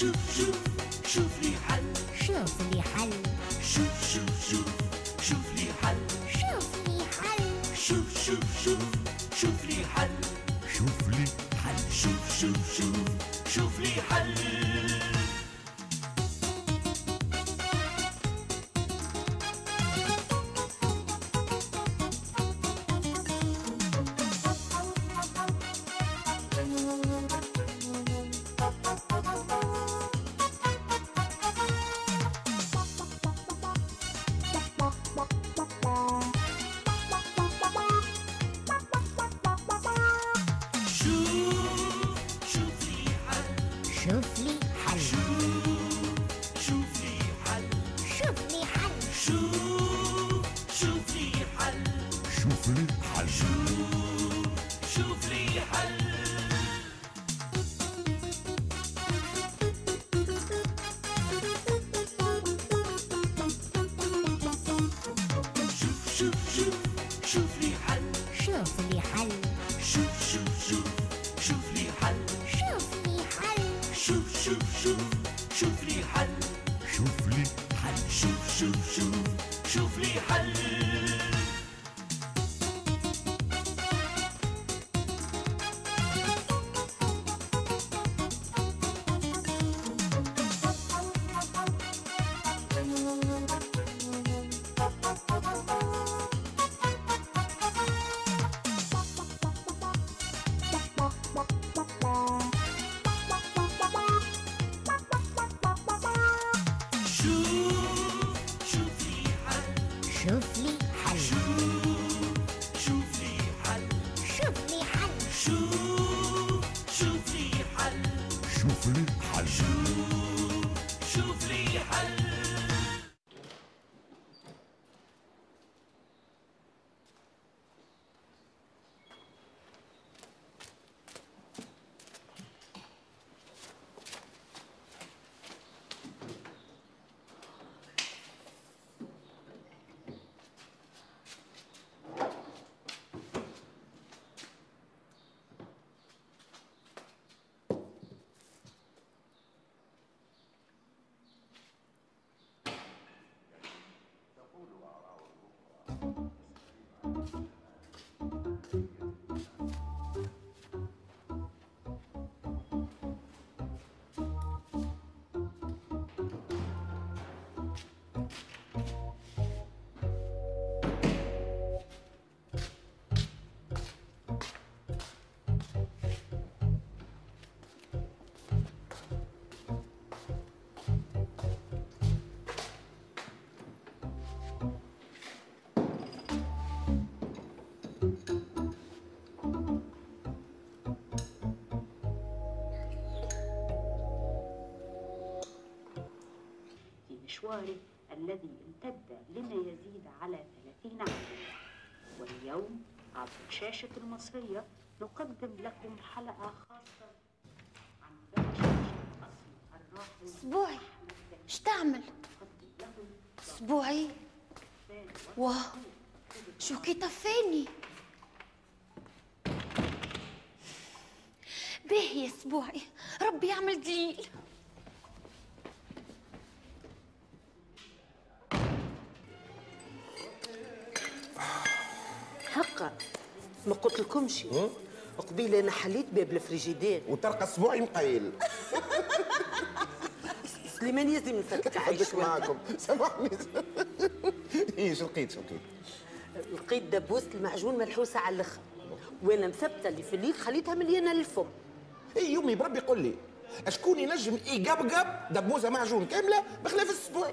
شوف شوف شوف لي حل شوف لي حل 감사합니다. في مشواري الذي امتد لما يزيد على 30 عاما. واليوم عبر شاشة المصرية نقدم لكم حلقة خاصة عن أصل الراحل اسبوعي إيش تعمل؟ أسبوعي؟ واه شو كي طفيني؟ باهي يا أسبوعي. ربي يعمل دليل. حقا ما قلت لكمش. قبيلة أنا حليت باب الفريجيدير. وتلقى اسبوعي مقيل سليمان يلزم نفكك حدك عايش معاكم؟ سامحني. إيش لقيت؟ شو لقيت؟ لقيت دبوسة المعجون ملحوسة على الآخر وأنا مثبتة اللي في الليل خليتها مليانة للفم. إي يا مي بربي قول لي شكون ينجم يقبقب دبوزه معجون كاملة بخلاف السبوعي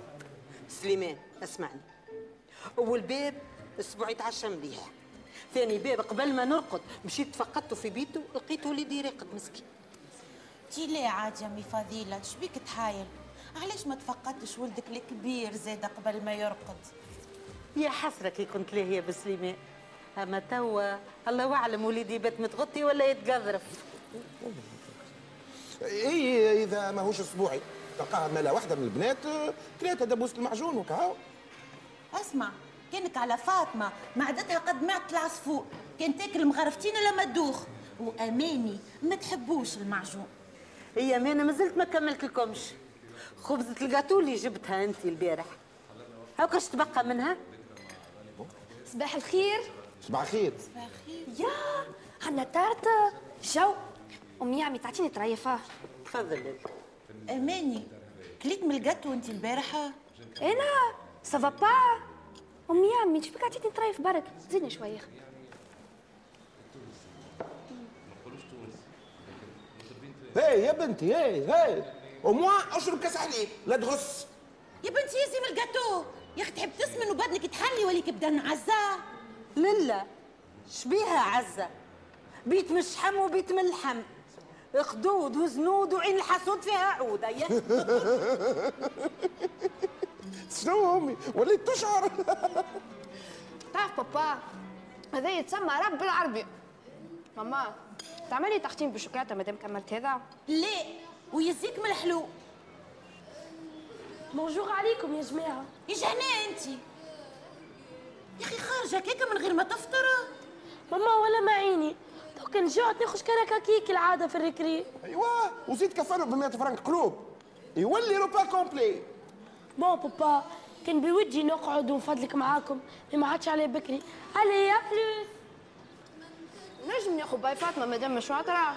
سليمان اسمعني. أول باب السبوعي تعشى مليح ثاني باب قبل ما نرقد مشيت تفقدته في بيته لقيته وليدي راقد مسكين. تي ليه عاد يا مي فضيلة شبيك تحايل؟ علاش ما تفقدتش ولدك الكبير زاد قبل ما يرقد؟ يا حسرة كي كنت لاهية بسليمان أما توا الله أعلم وليدي بات متغطي ولا يتقذرف. إي إذا ماهوش أسبوعي. تلقاها مالا واحدة من البنات كلاتها دبوسه المعجون وكهو. اسمع كأنك على فاطمة معدتها قد معدة العصفور كان تاكل مغرفتين لما تدوخ. وأماني ما تحبوش المعجون. هي ما أنا مازلت ما كملت لكمش خبزة الجاتو اللي جبتها أنت البارح. هاكاش تبقى منها؟ صباح الخير. صباح خير يا عنا تارتة جو. أمي عمي تعطيني طريفة. تفضل أماني كليت من الجاتو أنت البارحة؟ أنا سافا با أمي عمي شبيك عطيتني طريف برك زيدني شوية هاي يا بنتي هاي هاي وموا اشرب كاس حليب لا تغص يا بنتي يزي من الجاتو يا أخي تحب تسمن وبدنك تحلي وليك بدن عزة للا شبيها عزة بيت مشحم وبيت ملحم خدود وزنود وعين الحسود فيها عودة يا شنو أمي؟ وليت تشعر. تعرف بابا هذا يتسمى رب بالعربي ماما تعملي تحتيم بالشوكولاتة مادام كملت هذا؟ لا ويزيك من الحلو. بونجور عليكم يا جماعة. يا هنا انت؟ يا أخي خارجة هكاك من غير ما تفطر. ماما ولا معيني. تو كان جوعت ناخذ كركه كيك العادة في الريكري ايوا وزيد كفلوا ب 100 فرنك قلوب يولي روبا كومبلي. بون بابا كان بودي نقعد ونفضلك معاكم. مي ما عادش عليه بكري. علي يا بلوس نجم ناخذ باي فاطمة مادام مش شاطره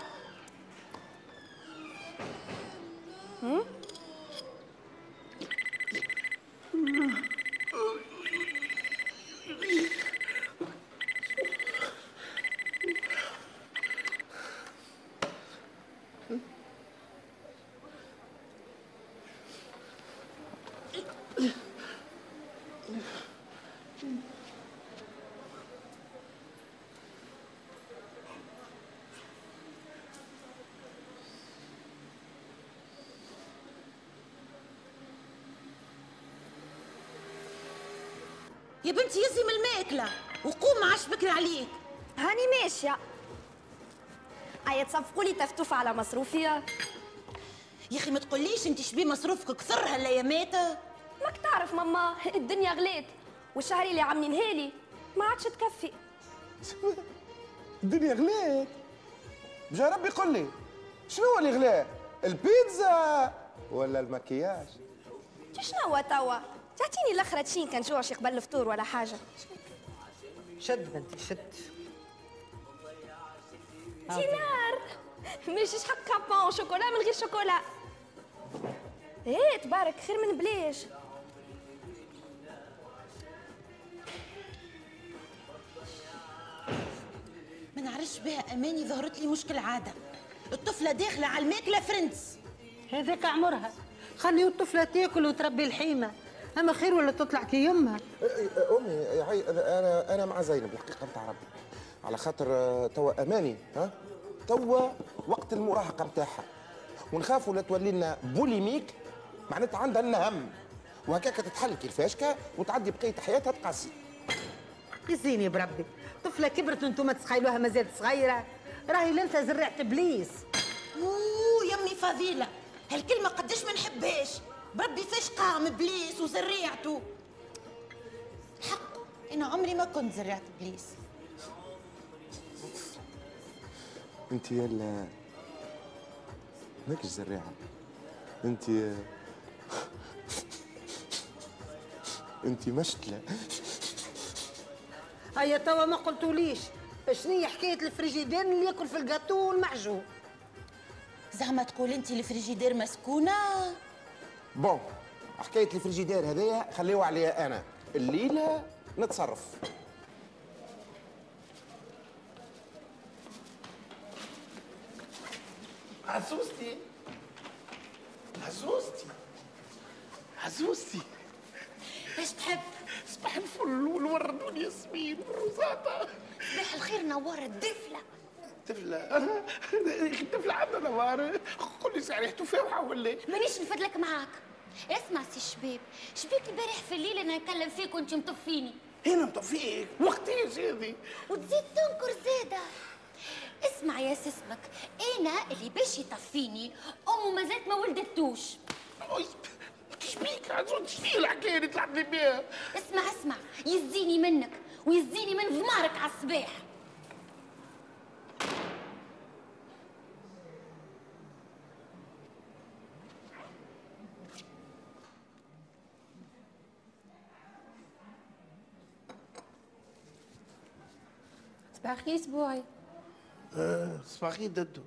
يا بنتي يزي من الماكلة. وقوم ما عادش بكري عليك. هاني ماشية. هيا تصفقوا لي تفتوفه على مصروفي. يا أخي ما تقوليش أنت شبيه مصروفك كثر هالايامات ماك تعرف ماما الدنيا غلات والشهري اللي عم ينهالي ما عادش تكفي. الدنيا غلات جا ربي قل لي شنو اللي غلا البيتزا ولا المكياج؟ شنو توا؟ تعطيني الاخرة تشين كان جوع شي قبل الفطور ولا حاجة. شد بنتي شد. دينار ماشيش حق كابون شوكولا من غير شوكولا إيه تبارك خير من بلاش ما نعرفش بها أماني ظهرت لي مشكل عادة. الطفلة داخلة على الماكلة فرنس. هذاك عمرها. خلي الطفلة تاكل وتربي الحيمة. أما خير ولا تطلع كي يمها أمي يا عي أنا أنا مع زينب الحقيقة نتاع ربي على خاطر توا أماني ها؟ توا وقت المراهقة نتاعها ونخافوا لا تولي لنا بوليميك معناتها عندها لنا هم. وهكاك تتحل كيفاشكا وتعدي بقية حياتها تقاسي. يزيني بربي طفلة كبرت وأنتم تسخيلوها مازالت صغيرة. راهي لنسى زرعة إبليس أوه يمي فضيلة هالكلمة قداش ما نحبهاش. بربي فاش قام إبليس وزريعته. حق أنا عمري ما كنت زريعه إبليس. أنت يلا ماكش زريعة. أنت أنت مشتلة. هيا توا ما قلتوليش. شنو هي حكاية الفريجيدير اللي ياكل في الجاتو والمعجون؟ زعما تقول أنت الفريجيدير مسكونة. bon حكاية الفريجيدير هذايا خليوها عليا أنا. الليلة نتصرف. عزوزتي عزوزتي عزوزتي إيش تحب. صباح الفل والورد والياسمين والروزاتا صباح الخير نوار الدفلة. طفلة أنا الطفلة عندها نوار. قول لي صحيح تفاحة ولا؟ إيه؟ مانيش نفدلك معاك. اسمع سي الشباب شبيك البارح في الليل أنا نكلم فيك وأنت مطفيني. هنا مطفيك؟ وقتيش هذه وتزيد تنكر زيادة. اسمع يا سسمك أنا اللي باش يطفيني أمه ما زالت ما ولدتوش. شبيك عزوز شنو الحكاية اللي تلعبني بيها؟ اسمع اسمع يزيني منك ويزيني من ضمارك على الصباح. باخي اسبوعي آه، صباحي ددو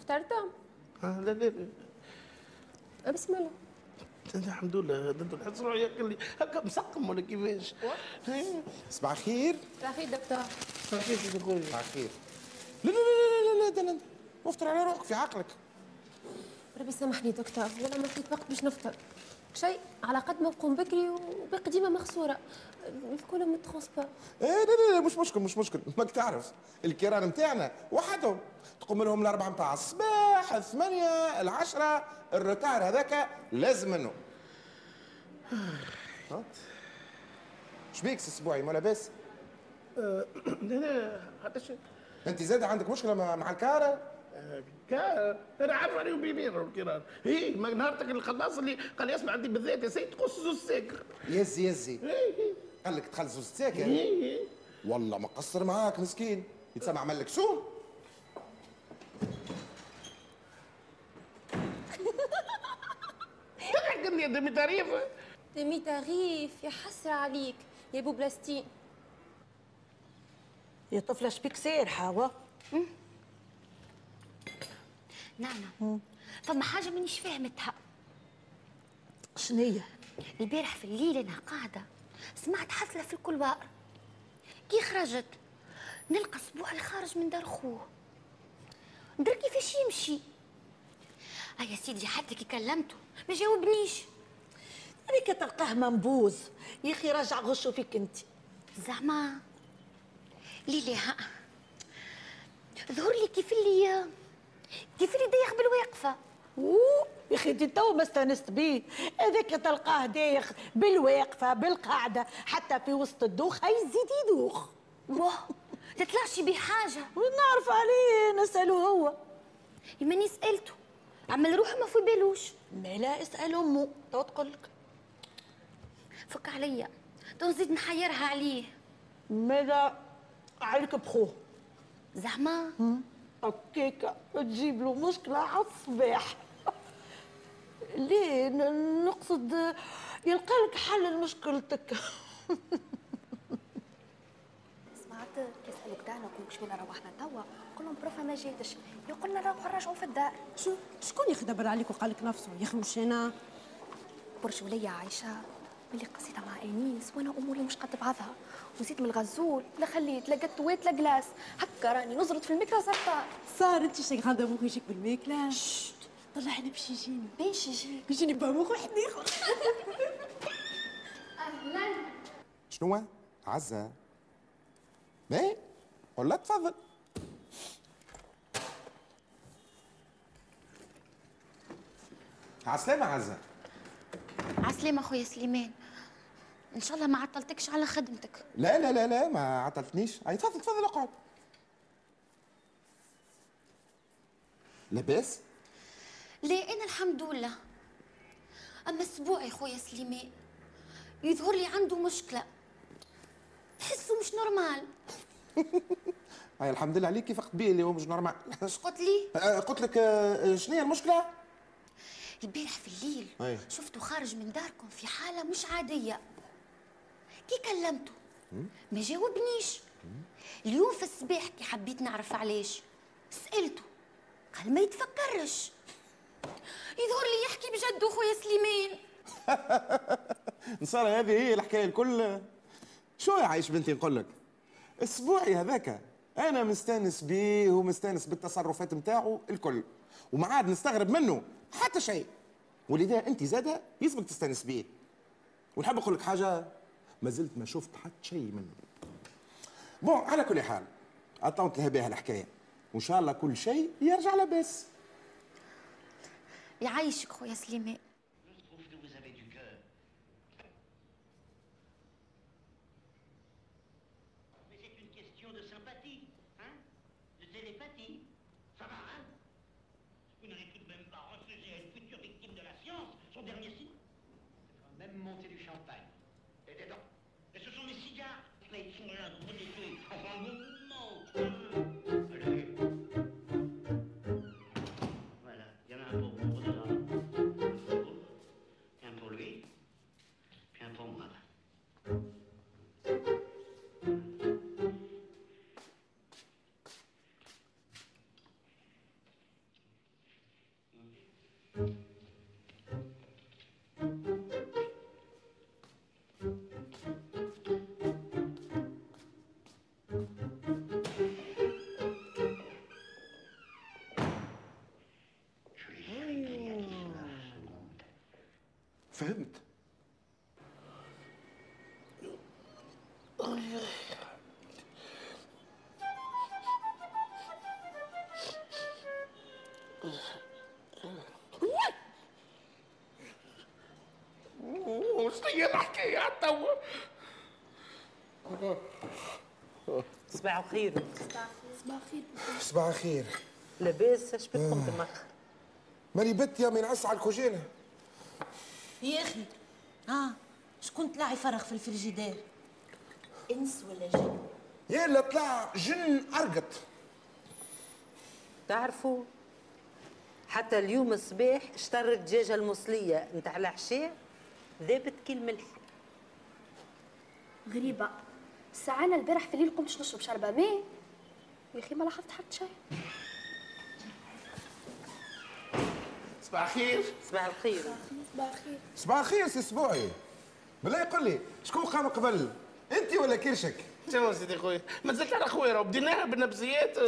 فطرتم آه، لا لا لا. بسم الله. الحمد لله ددو نحس روحي هكا اللي- هكا مسقم ولا كيفاش؟ إيه، صباح الخير. باخي دكتور. صباحي يا خويا صباح الخير. لا لا لا لا لا لا لا وفطر على روحك في عقلك. ربي سامحني دكتور. ولا ما لقيت وقت باش نفطر. شيء على قد ما نقوم بكري وباقي ديما مخسورة. الكل من الترونسبور. إيه لا لا لا مش مشكل مش مشكل. ماك تعرف الكيران نتاعنا وحدهم. تقوم لهم الأربعة نتاع الصباح الثمانية العشرة الروتار هذاك لازم منه. ها؟ شبيك سي أسبوعي؟ ما لاباس لا لا هذا شيء. أنت زاد عندك مشكلة مع الكاره كا أنا عارف عليهم بيمين الكيران هي ما نهارتك الخلاص اللي قال لي اسمع عندي بالذات يا سيد تقص زوز ساكر. يزي يزي. إيه، قال لك تخلص زوز ساكر؟ إيه. والله ما قصر معاك مسكين. يتسمع عمل لك شو؟ تضحك يا دمي تعريف دمي تغيف يا حسرة عليك يا بو بلاستين يا طفلة شبيك سير حوا نعم فما حاجة مانيش فاهمتها شنية؟ البارح في الليل أنا قاعدة سمعت حفلة في الكلوار. كي خرجت نلقى أسبوع خارج من دار خوه. ندير كيفاش يمشي؟ آه يا سيدي حتى كي كلمته ما جاوبنيش. هذيك تلقاه منبوذ يا أخي راجع غشو فيك أنت. زعما ليلي ها. ظهر لي كيف اللي كيف اللي دايخ بالواقفه أوه يا أخي أنت تو ما استانست بيه هذاك تلقاه دايخ بالواقفه بالقاعدة حتى في وسط الدوخ هيزيد يدوخ. واه تطلعش بيه حاجة. ونعرف عليه نسأله هو. ماني سألته. عمل روحه ما في بالوش. ما لا اسأل أمه. تو تقول لك. فك عليا. تو نزيد نحيرها عليه. ماذا؟ عليك بخوه. زعما؟ هكاك تجيب له مشكلة على الصباح. ليه؟ نقصد يلقى لك حل لمشكلتك. سمعت يسألوك دعنا ويقولك شكون روحنا توا. قول لهم بروفا ما جاتش يقولنا نروحوا نرجعوا في الدار. شو؟ شكون يخدم عليك وقال لك نفسه؟ يا أخي مش أنا برج عايشة. ملي قصيتها مع إنيس وأنا أموري مش قد بعضها. وزيد من الغزول لا خليت لا قطوات لا جلاس هكا راني نزرت في الميكرو صرتها صار انت شي غادا مخي يجيك بالماكله طلعني باش يجيني باش يجيك يجيني باموخ وحدي أهلا. شنو؟ عزة. باهي قول لها تفضل. عسلامة عزة. عسلامة خويا سليمان. إن شاء الله ما عطلتكش على خدمتك. لا لا لا لا ما عطلتنيش. أي تفضل تفضل اقعد. لاباس؟ لا أنا الحمد لله. أما السبوعي خويا سليمان يظهر لي عنده مشكلة. تحسه مش normal. أي الحمد لله عليك. كيف قبيل هو مش normal؟ اش قلت لي؟ آه، قلت لك آه، شنو هي المشكلة؟ البارح في الليل أي. شفته خارج من داركم في حالة مش عادية. كي كلمته. ما جاوبنيش. اليوم في الصباح كي حبيت نعرف علاش. سألته. قال ما يتفكرش. يظهر لي يحكي بجد خويا سليمان. نصار هذه هي الحكاية الكل. شو يا عايش بنتي نقول لك؟ أسبوعي هذاك. أنا مستأنس بيه ومستأنس بالتصرفات نتاعو الكل. وما عاد نستغرب منه. حتى شيء. ولذا أنت زادة يلزمك تستأنس بيه. ونحب نقول لك حاجة؟ ما زلت ما شفت حتى شيء منه بون على كل حال اطونت لها بها الحكاية. وإن شاء الله كل شيء يرجع لاباس يعيشك خويا سليمان فهمت. وش هي الحكاية توا صباح الخير. صباح الخير. صباح الخير. لاباس اش بكم دماغ ماني بت يا من عس على الكوجينه يا أخي ها شكون طلع يفرغ في الفريجيدير؟ إنس ولا جن؟ يا اللي طلع جن أرقط. تعرفوا حتى اليوم الصباح اشتريت دجاجة المصليه نتاع العشاء ذابت كي الملح غريبة. ساعة البارح في الليل قمت نشرب شربة ماء. يا أخي ما لاحظت حتى شيء. صباح الخير. صباح الخير. صباح الخير. صباح الخير سي اسبوعي. بالله يقول لي شكون قام قبل؟ انت ولا كرشك؟ شنو سيدي خويا؟ ما زلت على خويا راه بديناها بالنبزيات.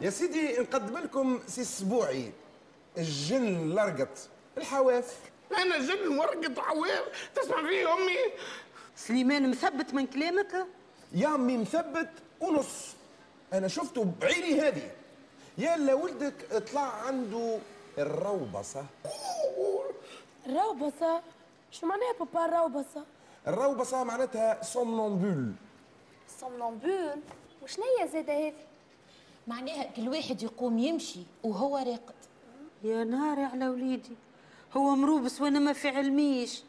يا سيدي نقدم لكم سي اسبوعي الجن الأرقط. الحواف. أنا جن ورقة عوام تسمع فيه أمي؟ سليمان مثبت من كلامك؟ يا أمي مثبت ونص. أنا شفته بعيني هذه. يا لا ولدك طلع عنده الروبصة. الروبصة؟ شو معناها بابا الروبصة؟ الروبصة معناتها somnambule somnambule وشنو هي زادة هذه؟ معناها كل واحد يقوم يمشي وهو راقد. يا ناري على وليدي هو مروبس وأنا ما في علميش.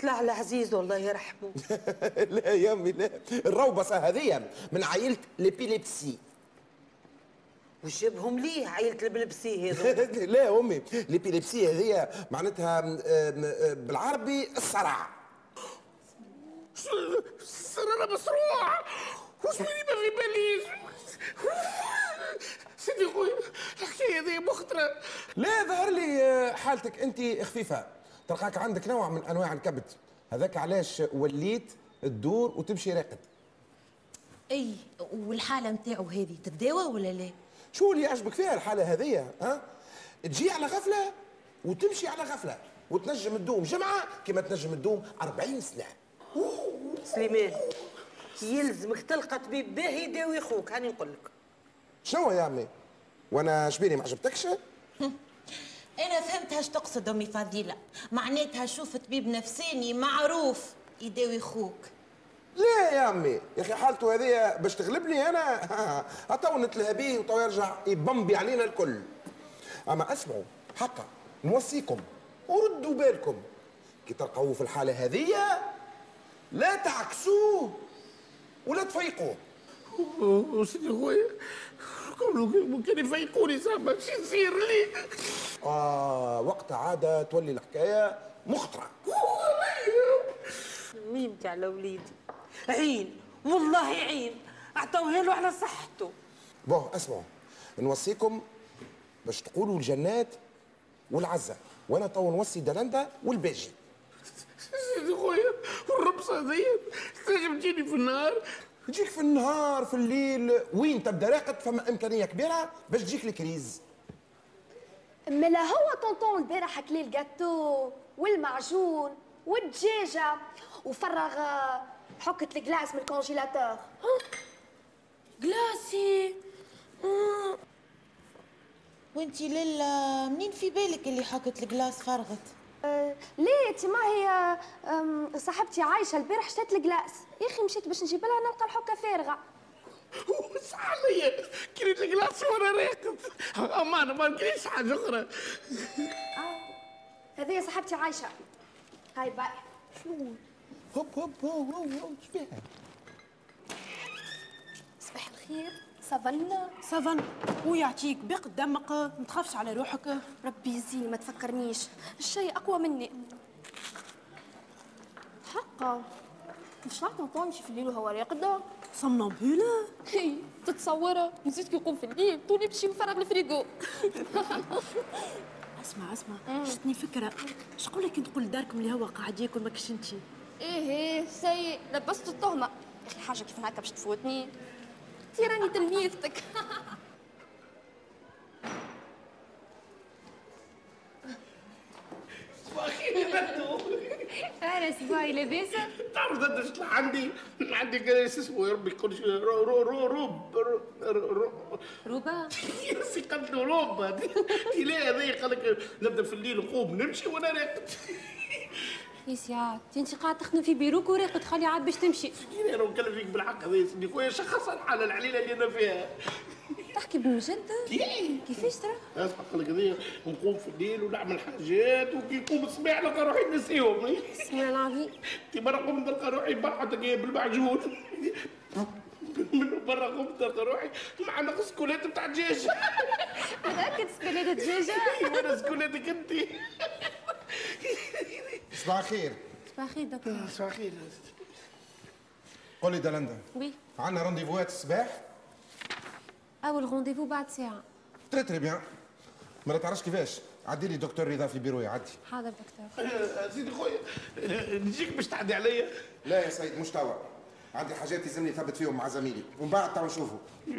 طلع العزيز والله يرحمه. لا يا أمي لا. الروبصة هذه من عائلة ليبيليبسي. وش جابهم ليه عيلة البلبسي هذو. لا يا أمي ليبيليبسي هذه معناتها بالعربي الصرع. سرنا مصروع. وش مني ما في باليش سيدي خويا الحكاية ذي مخطرة. لا ظهر لي آه، حالتك انت خفيفة. تلقاك عندك نوع من أنواع الكبد. هذاك علاش وليت تدور وتمشي راقد؟ أي والحالة نتاعو هذه تتداوى ولا لا؟ شو اللي يعجبك فيها الحالة هذية ها؟ تجي على غفلة وتمشي على غفلة وتنجم تدوم جمعة كما تنجم تدوم 40 سنة. سليمان يلزمك تلقى طبيب باهي يداوي خوك هاني نقول لك. شنو يا عمي؟ وأنا شبيني ما عجبتكش؟ أنا فهمت هاش تقصد أمي فضيله معناتها شوف طبيب نفساني معروف يداوي خوك. لا يا عمي يا أخي حالته هذه باش تغلبني أنا تو نتلهى بيه وتو يرجع يبمبي علينا الكل. أما أسمعوا حقا نوصيكم وردوا بالكم. كي تلقوه في الحالة هذه لا تعكسوه ولا تفيقوه. وسيدي خويا ممكن يفيقوني زعما باش يصير لي. آه وقت عادة تولي الحكاية مخطرة. ميمتي على وليدي عين والله عين. اعطوها له على صحته بون اسمعوا. نوصيكم باش تقولوا الجنات والعزة. وأنا تو نوصي دلندا والباجي سيدي خويا والربصه ذي تنجم تجيني في النهار. تجيك في النهار في الليل وين تبدأ راقد؟ فما إمكانية كبيرة باش تجيك ال crise ملا هو tonton البارح حكلي الجاتو والمعجون والدجاجة وفرغ آه، حكة ال glace من ال congélateur glace وانتي ليلى منين في بالك اللي حكت ال glace فرغت؟ أه ليه؟ انت ما هي صاحبتي عايشة البارح اشترت ال glace. يا أخي مشيت باش نجيب لها نلقى الحكة فارغة. صح عليا كريت ال glace وأنا راقد. أما أنا ما نكريش حاجة أخرى. هذه صاحبتي عايشة. هاي bye. هوب هوب هوب هوب هوب إيش فيها؟ صباح الخير. صافا سافن ويعطيك بيق دمك ما تخافش على روحك. ربي يزيني ما تفكرنيش. الشيء أقوى مني. حقا. مش راح طنطون يمشي في الليل وهو راقد. صمنبولة هي تتصورها نسيت كي يقوم في الليل توني نمشي نفرغ الفريغو أسمع أسمع. جتني فكرة. شقول لك نقول لداركم اللي هو قاعد ياكل ما كش انتي إيه إيه سي لبست التهمة يا أخي حاجة كيف هكا باش تفوتني؟ أنتي راني تلميذتك أنا سباي لاباسه تعرف ندو طلع عندي؟ عندي كريس اسمه يا ربي كل شيء. رو رو رو روب رو- رو- رو- روبا؟ يا سي قد روب هذه لا هذه قال لك نبدأ في الليل نقوم نمشي وأنا راقد يا سعاد انت قاعد تخدم في بيروك وراقد خلي عاد باش تمشي. أنا راه نكلم فيك بالحق هذا سيدي. خويا شخص الحاله العليلة اللي أنا فيها. تحكي بالجد كيفاش ترى؟ أسمع لك هذه نقوم في الليل ونعمل حاجات وكي يقوم الصباح نلقى روحي نسيهم. اسمع العظيم. أنت مرة قمت نلقى روحي برحة بالمعجون. من برا قمت نلقى روحي مع نقص كولات بتاع دجاج متاكد سكوليت دجاجه وأنا سكولاتك أنت. صباح الخير. صباح الخير دكتور. صباح الخير. قول لي دلندا. وي. عندنا رونديفوات الصباح؟ اول رونديفو بعد ساعة. تري تري بيان ما تعرفش كيفاش؟ عدي لي دكتور رضا في بيروي عدي. حاضر دكتور. سيدي خويا نجيك باش تعدي عليا؟ لا يا سيد مش توا. عندي حاجات يلزمني نثبت فيهم مع زميلي. ومن بعد توا نشوفوا.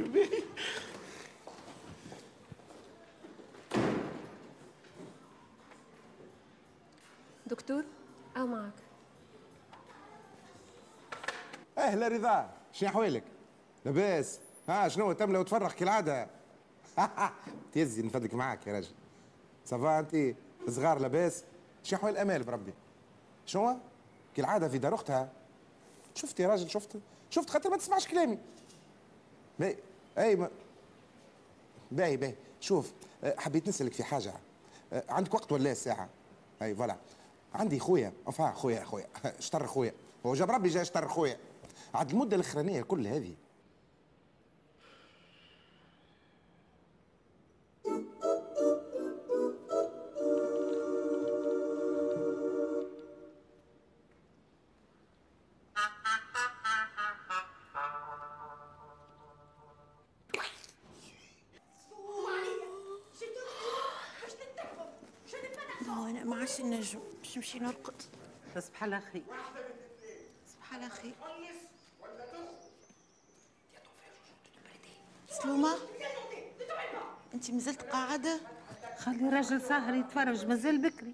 دكتور أو معك. أهلا رضا. شنو احوالك لاباس. ها شنو تملى وتفرح كالعادة؟ تهزي نفدك معاك يا راجل. صافا أنت صغار لاباس. شنو احوال امال بربي؟ شنو؟ كالعادة في دار أختها. شفت يا راجل شفت؟ شفت خاطر ما تسمعش كلامي. باهي اي ما باهي باهي. شوف أه، حبيت نسألك في حاجة. أه، عندك وقت ولا الساعة اي فوالا. عندي خويا. أفا خويا خويا. اشتر خويا. هو جاب ربي جا اشتر خويا. عاد المدة الأخرانية كل هذه نمشي نرقد. تصبح على خير. صباح على خير. سلومة انت مازلت قاعدة؟ خلي راجل ساهر يتفرج مازال بكري.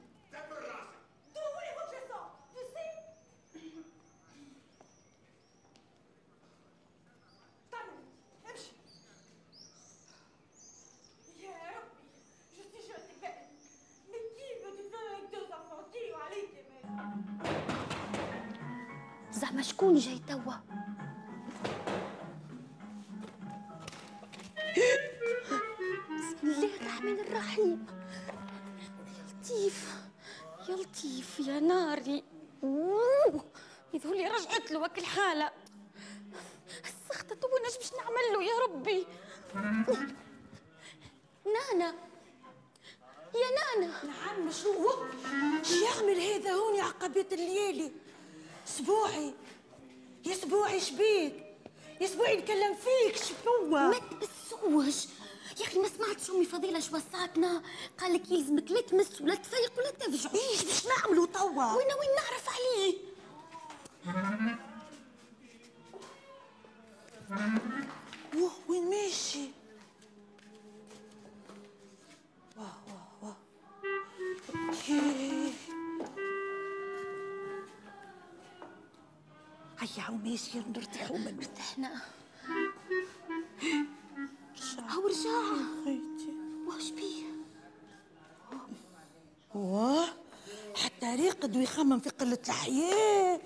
يظهر رجعت له وكل حالة. السخطة تو أنا باش نعمل له يا ربي؟ نانا. يا نانا. نعم شو شو يعمل هذا هون يا عقبية الليالي أسبوعي. يا أسبوعي شبيك يا أسبوعي نكلم فيك شنو ما تبسوش. يا أخي ما سمعتش أمي فضيلة شو وصاتنا؟ قال لك يلزمك لا تمس ولا تفيق ولا تفجع. إيش باش نعملوا توا وين وين نعرف عليه؟ واه وين ماشي واه واه واه. هيا عم ماشي نرتاحوا منه ارتحنا هاو رجع واش بيه واه حتى راقد ويخمم في قلة الحياة.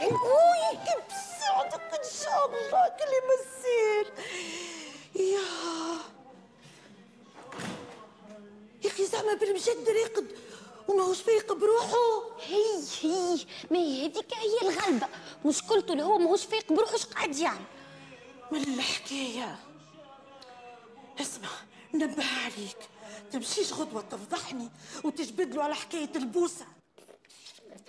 أوي كيف ساعدك إن شاء الله كل ما تصير يا. يا أخي زعما بالمجد راقد وماهوش فايق بروحه. هي هي. ما هي هذيك هي الغلبة. مشكلته اللي هو ماهوش فايق بروحه اش قاعد يعمل من الحكاية؟ اسمع نبه عليك. تمشيش غدوة تفضحني وتجبد له على حكاية البوسة. هاي.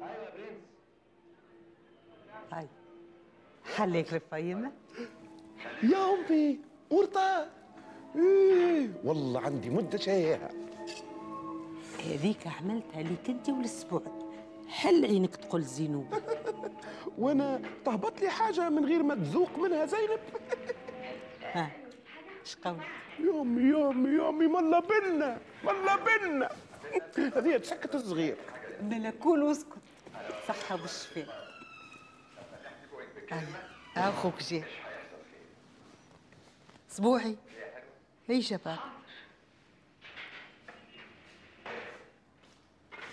يا برنس هاي خليك يا أمي ورطة إيه. والله عندي مدة شايها. هذيك عملتها لك أنت والسبوع حل عينك تقول زينوب. وأنا تهبط لي حاجة من غير ما تذوق منها زينب ها اش قولك يومي يومي يومي ملا بنا ملا بنا هذه تسكت الصغير. بلا كول واسكت. صحة بالشفاء أنا أخوك جه اسبوعي هي شباب.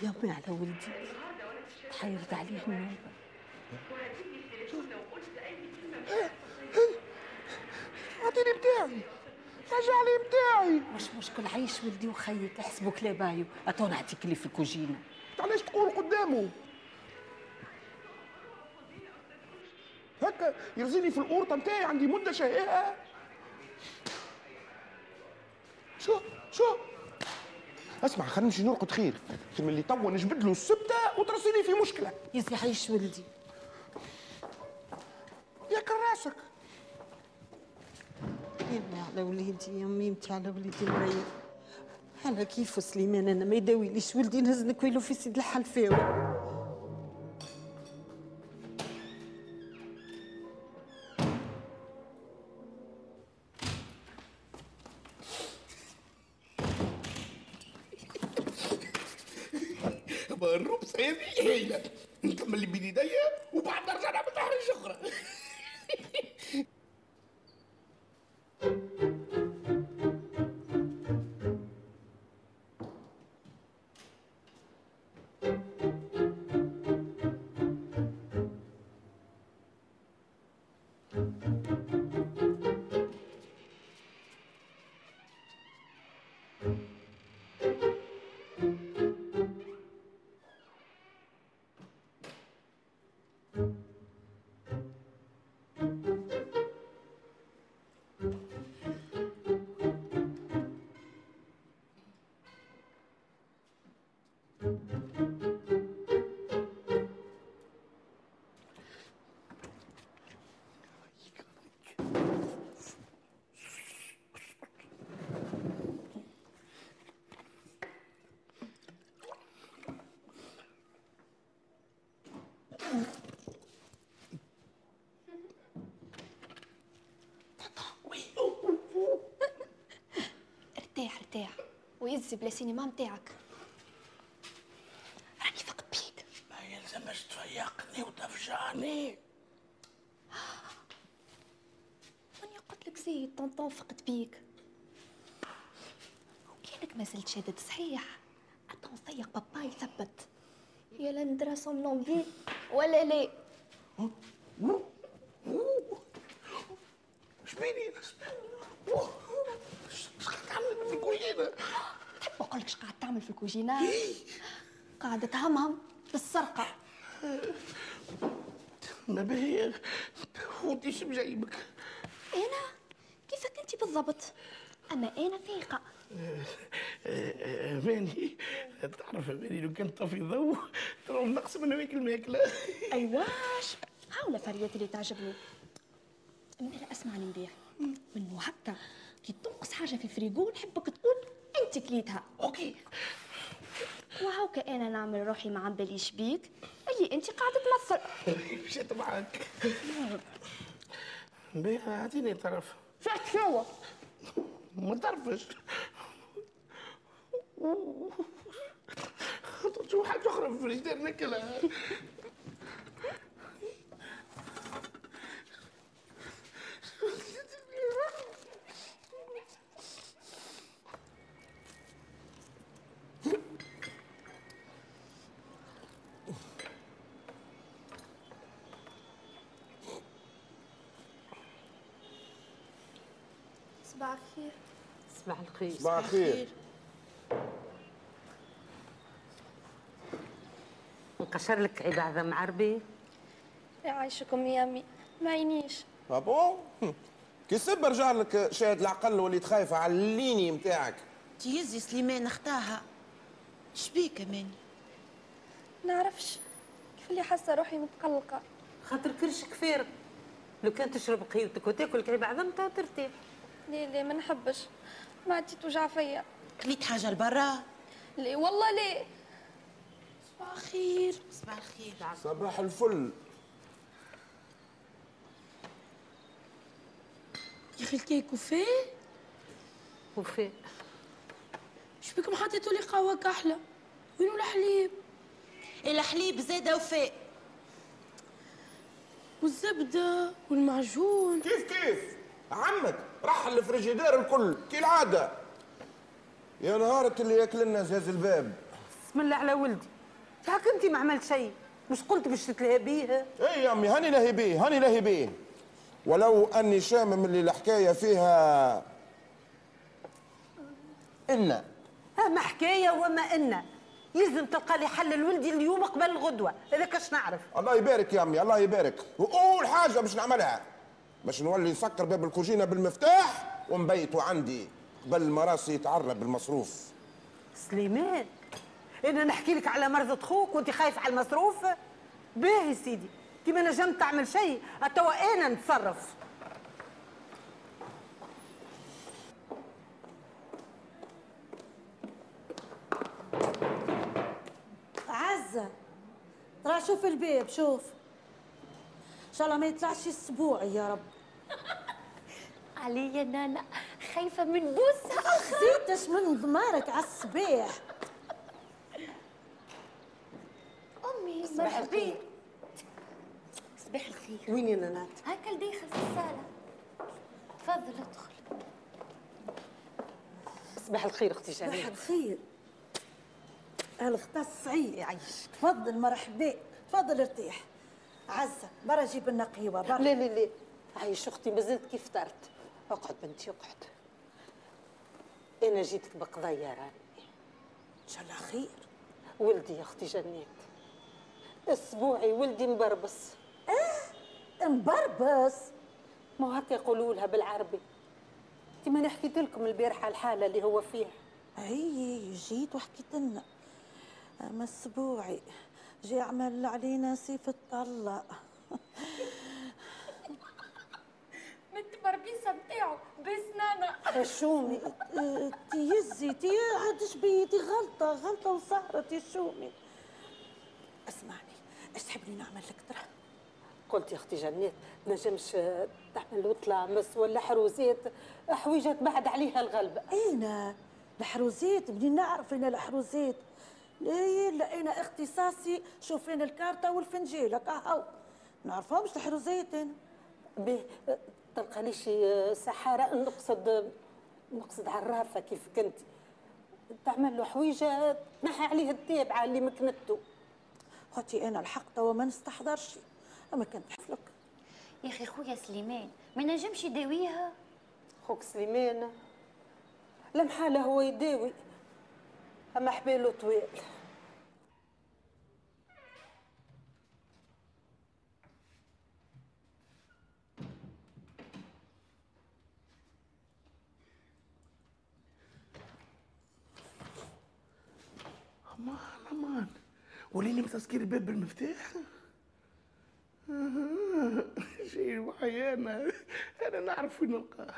يامي على ولدي. تحيرت عليه النوم عطيني بتاعي. رجع لي بتاعي. مش مشكل عيش ولدي وخيك احسبوا كلابايو أتو نعطيك اللي في الكوجينة. علاش تقول قدامه؟ هكا يرزيني في القورطه نتاعي عندي مدة شهيئة. شو؟ شو؟ اسمع خلينا نمشي نرقد خير. ثم اللي توا نجبد له السبتة وترسلي في مشكلة. يزي عيش ولدي ياكل راسك يمي على وليدي يمي متي على وليدي مريض على كيف سليمان أنا ما يداويليش. ولدي نهز نكويلو في سيد الحلفاوي الربس ارتاح ارتاح. ويزي بلا سينما متاعك راني فقط بيك. ما يلزمش تفيقني وتفجعني. راني قلت لك زيد طنطون فقط بيك. وكانك ما زلت شادد صحيح. اتون فيق بابا يثبت يا لا ندرا ولا لا شبيني اش قاعد تعمل في الكوجينه تحب نقول لك قاعد تعمل في الكوجينة. قاعدة تهمهم بالسرقة ما باهي خوتي شو جايبك؟ أنا؟ كيفك أنت بالضبط؟ أما أنا فايقة اماني تعرف اماني لو كان طفي ضوء ترى نقص من هذيك الماكلة. ايواش هاولا فريات اللي تعجبني؟ من أنا اسمعني مليح منو هكا؟ كي تنقص حاجة في الفريجو نحبك تقول انت كليتها أوكي. وهاوكا أنا نعمل روحي ما عم باليش بيك؟ اللي أنت قاعدة تمثل. مشيت معاك. باهي أعطيني طرف. فات شنو ما خطرت شو حاجة أخرى في الفريجيدير ناكلها صباح الخير. صباح الخير. صباح الخير. نقشر لك عبادة معربي يعيشكم يا امي ما عينيش آه بون كي سب رجع لك شاهد العقل وليت خايفة على الليني نتاعك تيزي سليمان اختاها شبيك اماني نعرفش. كيف اللي حاسة روحي متقلقة؟ خاطر كرشك فارغ لو كان تشرب قهوتك وتاكل كعيب عظمتها ترتاح. لا لا ما نحبش. معدتي توجع فيا. كليت حاجة لبرا؟ لا والله لا صباح الخير. صباح الخير. صباح الفل. يا أخي الكيك وفاء وفاء إيش بكم حطيتوا لي قهوة كحلة؟ وينو الحليب؟ الحليب زاد وفاء والزبدة والمعجون. كيف كيف؟ عمك. راح الفريجيدير الكل كالعادة. يا نهارة اللي ياكل لنا زاز الباب. بسم الله على ولدي. هاك انت ما عملت شيء؟ مش قلت باش تتلهى بيه إي يا أمي هاني لهي بيه هاني لهي بيه ولو أني شامم اللي الحكاية فيها إن. ها ما حكاية وما إن. يلزم تلقى لي حل لولدي اليوم قبل الغدوة. هذا كاش نعرف؟ الله يبارك يا أمي الله يبارك. وأول حاجة باش نعملها باش نولي نسكر باب الكوجينة بالمفتاح ونبيته عندي قبل ما راسي يتعرب بالمصروف سليمان أنا نحكي لك على مرض خوك وأنت خايف على المصروف؟ باهي سيدي كي ما نجمت تعمل شيء توا أنا نتصرف. عزة ترى شوف الباب شوف. شاء الله ما يطلعش اسبوعي يا رب. عليا نانا خايفة من بوسها. زيتش من ضمارك على الصباح. أمي صباح الخير. صباح الخير. وين يا نانات هكا داخل في الصاله تفضل ادخل. صباح الخير أختي صباح جميل الخير. الغطاس سعيد يعيش تفضل مرحبا. تفضل ارتاح. عزة برا جيب لنا قهوة برا. لا لا لا. عايش أختي ما زلت كيف طرت. اقعد بنتي اقعد. أنا جيتك بقضيه راني. إن شاء الله خير. ولدي يا أختي جنات أسبوعي ولدي مبربص. آه مبربص؟ ما هكا يقولوا لها بالعربي. انت ما حكيت لكم البارحة الحالة اللي هو فيها. أي جيت وحكيت لنا. أما أسبوعي. جي عمل علينا سيف الطلق من التبربيسه بتاعه بسنانه الشومي آه، تيزي تي عادش بيدي غلطة غلطة يا شومي اسمعني إيش تحبني نعمل لك ترى؟ قلت يا أختي جنات نجمش تعمل وطلامس ولا حروزات حويجه بعد عليها الغلبه أنا الحروزات منين نعرف أنا الحروزات لا لا أنا اختصاصي. شوف أنا الكارتة والفنجيل هكا هاو. نعرفهمش الحروزات أنا به تلقى لي شي سحارة. نقصد نقصد عرافه كيف كنت. تعمل له حويجه تنحي عليه التابعه اللي مكنته خوتي أنا الحق توا ما نستحضرش. أما كنت حفلك يا أخي خويا سليمان ما نجمش يداويها؟ خوك سليمان لمحاله هو يداوي. أما حباله طويل. أمان أمان. وليني بتسكير الباب بالمفتاح؟ شيء معي أنا أنا نعرف وين نلقاه.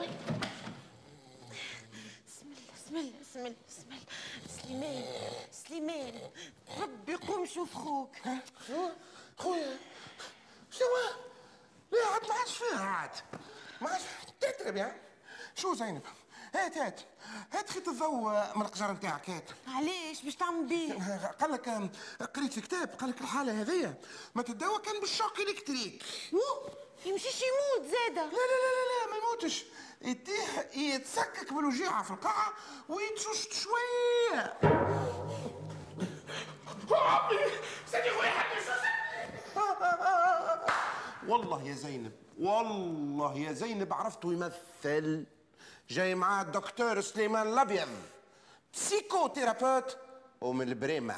بسم الله بسم الله بسم الله بسم الله سليمان سليمان ربي قوم شوف خوك شو خويا شو لا عاد ما عادش فيها عاد ما عادش تترب يا شو زينب هات هات هات خيط الضوء من القجر نتاعك هات علاش باش تعمل بيه قال لك قريت في كتاب قال لك الحاله هذيا ما تداوى كان بالشوك الكتريك يمشيش يموت زاده لا لا لا لا, لا ما يموتش يتيح يتسكك بالوجيعة في القاعة ويتششت شوية. سيدي خويا والله يا زينب والله يا زينب عرفته يمثل. جاي معاه الدكتور سليمان الأبيض بسيكو تيرابوت ومن البريمة.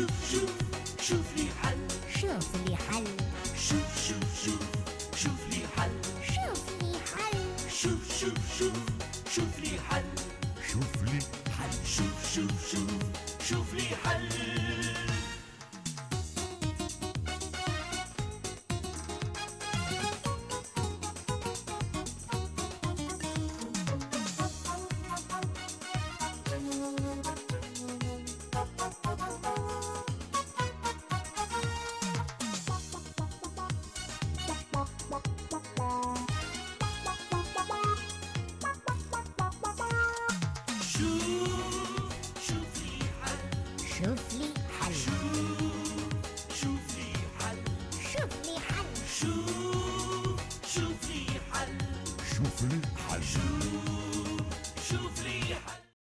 شوف شوف